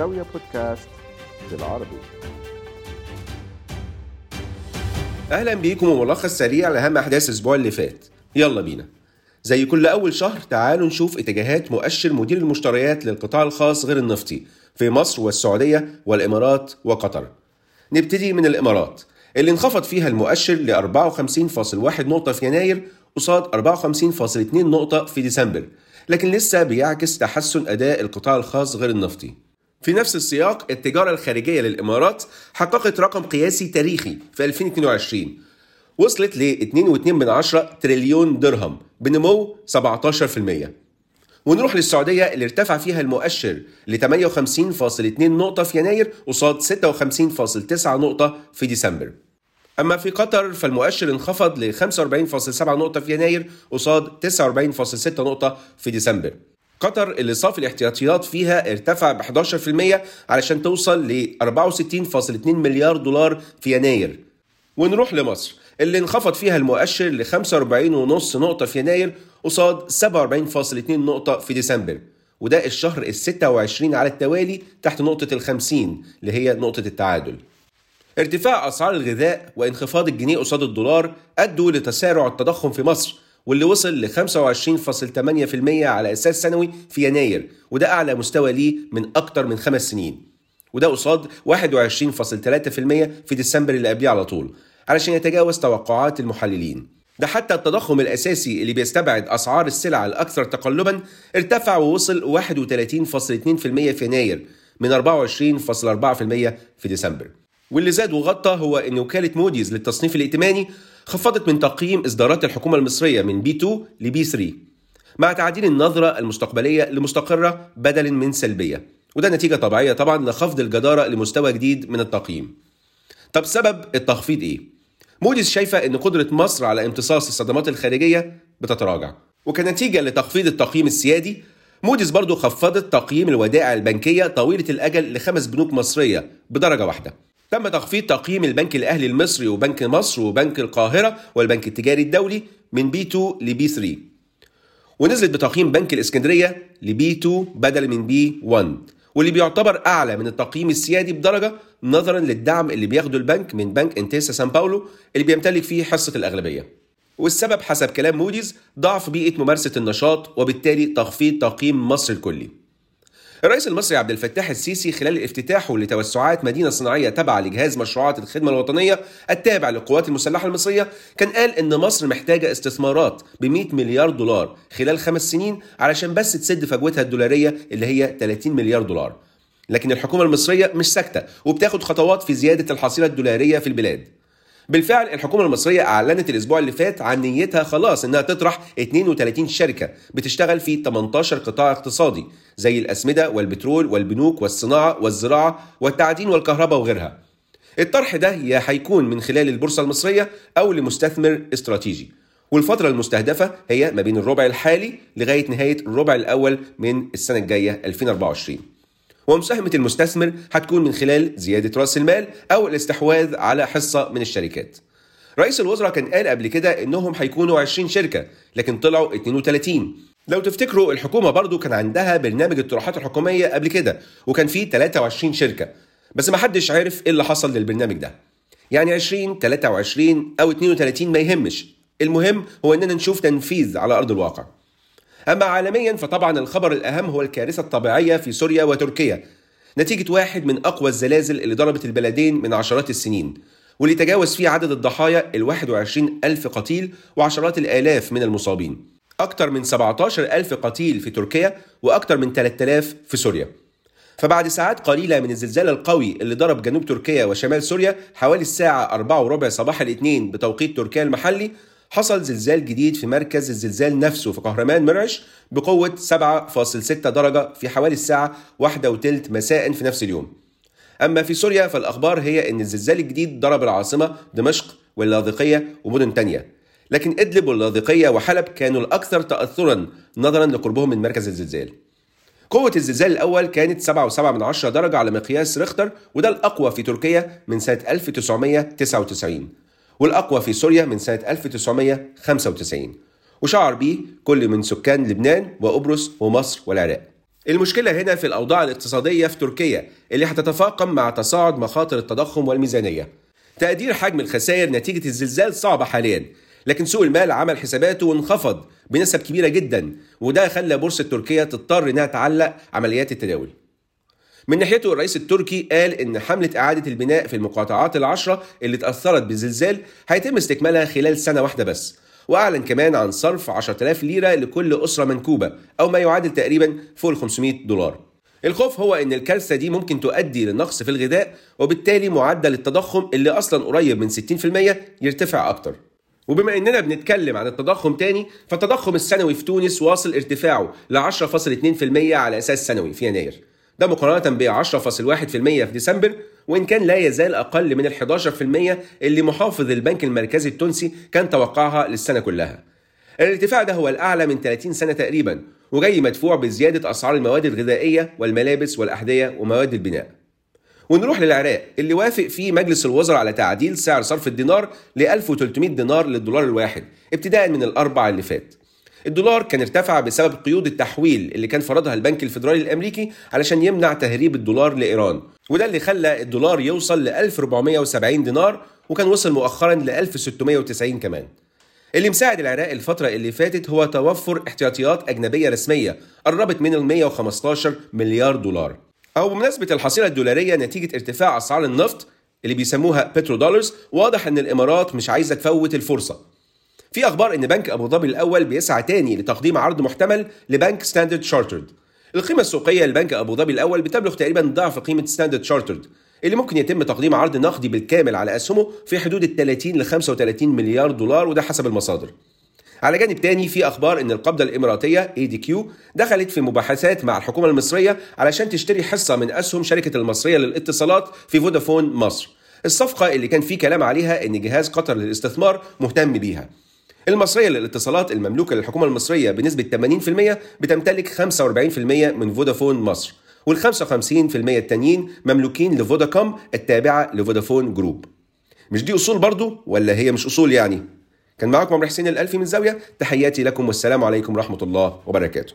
زاوية بودكاست بالعربي. أهلا بيكم وملخص سريع لأهم أحداث الأسبوع اللي فات. يلا بينا. زي كل أول شهر تعالوا نشوف اتجاهات مؤشر مدير المشتريات للقطاع الخاص غير النفطي في مصر والسعودية والإمارات وقطر. نبتدي من الإمارات. اللي انخفض فيها المؤشر ل 54.1 نقطة في يناير قصاد 54.2 نقطة في ديسمبر لكن لسه بيعكس تحسن أداء القطاع الخاص غير النفطي. في نفس السياق التجارة الخارجية للإمارات حققت رقم قياسي تاريخي في 2022 وصلت ل 2.2 تريليون درهم بنمو 17% ونروح للسعودية اللي ارتفع فيها المؤشر ل 58.2 نقطة في يناير قصاد 56.9 نقطة في ديسمبر. أما في قطر فالمؤشر انخفض ل 45.7 نقطة في يناير قصاد 49.6 نقطة في ديسمبر. قطر اللي صافي الاحتياطيات فيها ارتفع ب 11% علشان توصل ل 64.2 مليار دولار في يناير. ونروح لمصر. اللي انخفض فيها المؤشر ل 45.5 نقطة في يناير قصاد 47.2 نقطة في ديسمبر. وده الشهر ال 26 على التوالي تحت نقطة ال 50 اللي هي نقطة التعادل. ارتفاع أسعار الغذاء وانخفاض الجنيه قصاد الدولار أدوا لتسارع التضخم في مصر. واللي وصل ل 25.8% على أساس سنوي في يناير وده أعلى مستوى ليه من أكتر من خمس سنين. وده قصاد 21.3% في ديسمبر اللي قبليه على طول علشان يتجاوز توقعات المحللين. ده حتى التضخم الأساسي اللي بيستبعد أسعار السلع الأكثر تقلبا ارتفع ووصل 31.2% في يناير من 24.4% في ديسمبر. واللي زاد وغطى هو إن وكالة موديز للتصنيف الائتماني خفضت من تقييم إصدارات الحكومة المصرية من B 2 ل B 3 مع تعديل النظرة المستقبلية لمستقرة بدلا من سلبية. وده نتيجة طبيعية طبعا لخفض الجدارة لمستوى جديد من التقييم. طب سبب التخفيض إيه؟ موديز شايفة إن قدرة مصر على امتصاص الصدمات الخارجية بتتراجع. وكنتيجة لتخفيض التقييم السيادي موديز برضو خفضت تقييم الودائع البنكية طويلة الأجل لخمس بنوك مصرية بدرجة واحدة. تم تخفيض تقييم البنك الأهلي المصري وبنك مصر وبنك القاهرة والبنك التجاري الدولي من B 2 ل B 3 ونزلت بتقييم بنك الإسكندرية ل B 2 بدل من B 1 واللي بيعتبر أعلى من التقييم السيادي بدرجة نظرا للدعم اللي بياخده البنك من بنك انتيسا سان باولو اللي بيمتلك فيه حصة الأغلبية. والسبب حسب كلام موديز ضعف بيئة ممارسة النشاط وبالتالي تخفيض تقييم مصر الكلي. الرئيس المصري عبد الفتاح السيسي خلال افتتاحه لتوسعات مدينة صناعية تابعة لجهاز مشروعات الخدمة الوطنية التابع للقوات المسلحة المصرية كان قال إن مصر محتاجة استثمارات ب 100 مليار دولار خلال خمس سنين علشان بس تسد فجوتها الدولارية اللي هي 30 مليار دولار. لكن الحكومة المصرية مش ساكتة وبتاخد خطوات في زيادة الحصيلة الدولارية في البلاد. بالفعل الحكومة المصرية أعلنت الأسبوع اللي فات عن نيتها خلاص إنها تطرح 32 شركة بتشتغل في 18 قطاع اقتصادي زي الأسمدة والبترول والبنوك والصناعة والزراعة والتعدين والكهرباء وغيرها. الطرح ده يا هيكون من خلال البورصة المصرية أو لمستثمر استراتيجي. والفترة المستهدفة هي ما بين الربع الحالي لغاية نهاية الربع الأول من السنة الجاية 2024. ومساهمة المستثمر هتكون من خلال زيادة رأس المال أو الاستحواذ على حصة من الشركات. رئيس الوزراء كان قال قبل كده إنهم هيكونوا 20 شركة لكن طلعوا 32 لو تفتكروا الحكومة برضو كان عندها برنامج الطروحات الحكومية قبل كده وكان فيه 23 شركة. بس ما حدش عارف إيه اللي حصل للبرنامج ده. يعني 20 23 أو 32 ما يهمش. المهم هو إننا نشوف تنفيذ على أرض الواقع. أما عالميا فطبعا الخبر الأهم هو الكارثة الطبيعية في سوريا وتركيا. نتيجة واحد من أقوى الزلازل اللي ضربت البلدين من عشرات السنين. واللي تجاوز فيه عدد الضحايا ال 21 ألف قتيل وعشرات الآلاف من المصابين. أكثر من 17 ألف قتيل في تركيا وأكثر من 3000 في سوريا. فبعد ساعات قليلة من الزلزال القوي اللي ضرب جنوب تركيا وشمال سوريا حوالي الساعة 4 وربع صباح الاثنين بتوقيت تركيا المحلي حصل زلزال جديد في مركز الزلزال نفسه في قهرمان مرعش بقوة 7.6 درجة في حوالي الساعة واحدة وتلت مساء في نفس اليوم. أما في سوريا فالأخبار هي أن الزلزال الجديد ضرب العاصمة دمشق واللاذقية ومدن تانية. لكن إدلب واللاذقية وحلب كانوا الأكثر تأثرا نظرا لقربهم من مركز الزلزال. قوة الزلزال الأول كانت 7.7 من عشرة درجة على مقياس ريختر وده الأقوى في تركيا من سنة 1999 والأقوى في سوريا من سنة 1995 وشعر بيه كل من سكان لبنان وقبرص ومصر والعراق. المشكلة هنا في الأوضاع الاقتصادية في تركيا اللي هتتفاقم مع تصاعد مخاطر التضخم والميزانية. تقدير حجم الخسائر نتيجة الزلزال صعبة حاليا لكن سوق المال عمل حساباته وانخفض بنسب كبيرة جدا وده خلى بورصة تركيا تضطر إنها تعلق عمليات التداول. من ناحيته الرئيس التركي قال إن حملة إعادة البناء في المقاطعات العشرة اللي اتأثرت بالزلزال هيتم استكمالها خلال سنة واحدة بس وأعلن كمان عن صرف 10000 ليرة لكل أسرة منكوبة أو ما يعادل تقريبا فوق ال 500 دولار. الخوف هو إن الكارثة دي ممكن تؤدي لنقص في الغذاء وبالتالي معدل التضخم اللي أصلا قريب من 60% يرتفع أكتر. وبما إننا بنتكلم عن التضخم تاني فالتضخم السنوي في تونس واصل ارتفاعه ل 10.2% على أساس سنوي في يناير. ده مقارنة ب 10.1% في ديسمبر وإن كان لا يزال أقل من ال 11% اللي محافظ البنك المركزي التونسي كان توقعها للسنة كلها. الارتفاع ده هو الأعلى من 30 سنة تقريبا وجاي مدفوع بزيادة أسعار المواد الغذائية والملابس والأحذية ومواد البناء. ونروح للعراق اللي وافق فيه مجلس الوزراء على تعديل سعر صرف الدينار ل 1300 دينار للدولار الواحد ابتداء من الأربع اللي فات. الدولار كان ارتفع بسبب قيود التحويل اللي كان فرضها البنك الفيدرالي الأمريكي علشان يمنع تهريب الدولار لإيران. وده اللي خلى الدولار يوصل ل 1470 دينار وكان وصل مؤخرا ل 1690 كمان. اللي مساعد العراق الفترة اللي فاتت هو توفر احتياطيات أجنبية رسمية قربت من ال 115 مليار دولار. أو بمناسبة الحصيلة الدولارية نتيجة ارتفاع أسعار النفط اللي بيسموها petrodollars واضح إن الإمارات مش عايزة تفوت الفرصة. في أخبار إن بنك أبو ظبي الأول بيسعى تاني لتقديم عرض محتمل لبنك ستاندرد شارترد. القيمة السوقية لبنك أبو ظبي الأول بتبلغ تقريبا ضعف قيمة ستاندرد شارترد اللي ممكن يتم تقديم عرض نقدي بالكامل على أسهمه في حدود ال 30 ل 35 مليار دولار وده حسب المصادر. على جانب تاني في أخبار إن القبضة الإماراتية اي دي كيو دخلت في مباحثات مع الحكومة المصرية علشان تشتري حصة من أسهم شركة المصرية للاتصالات في فودافون مصر. الصفقة اللي كان في كلام عليها إن جهاز قطر للاستثمار مهتم بيها. المصرية للاتصالات المملوكة للحكومة المصرية بنسبة 80% بتمتلك 45% من فودافون مصر وال 55% التانيين مملوكين لفوداكوم التابعة لفودافون جروب. مش دي أصول برضو؟ ولا هي مش أصول يعني؟ كان معاكم عمرو حسين الألفي من زاوية تحياتي لكم والسلام عليكم ورحمة الله وبركاته.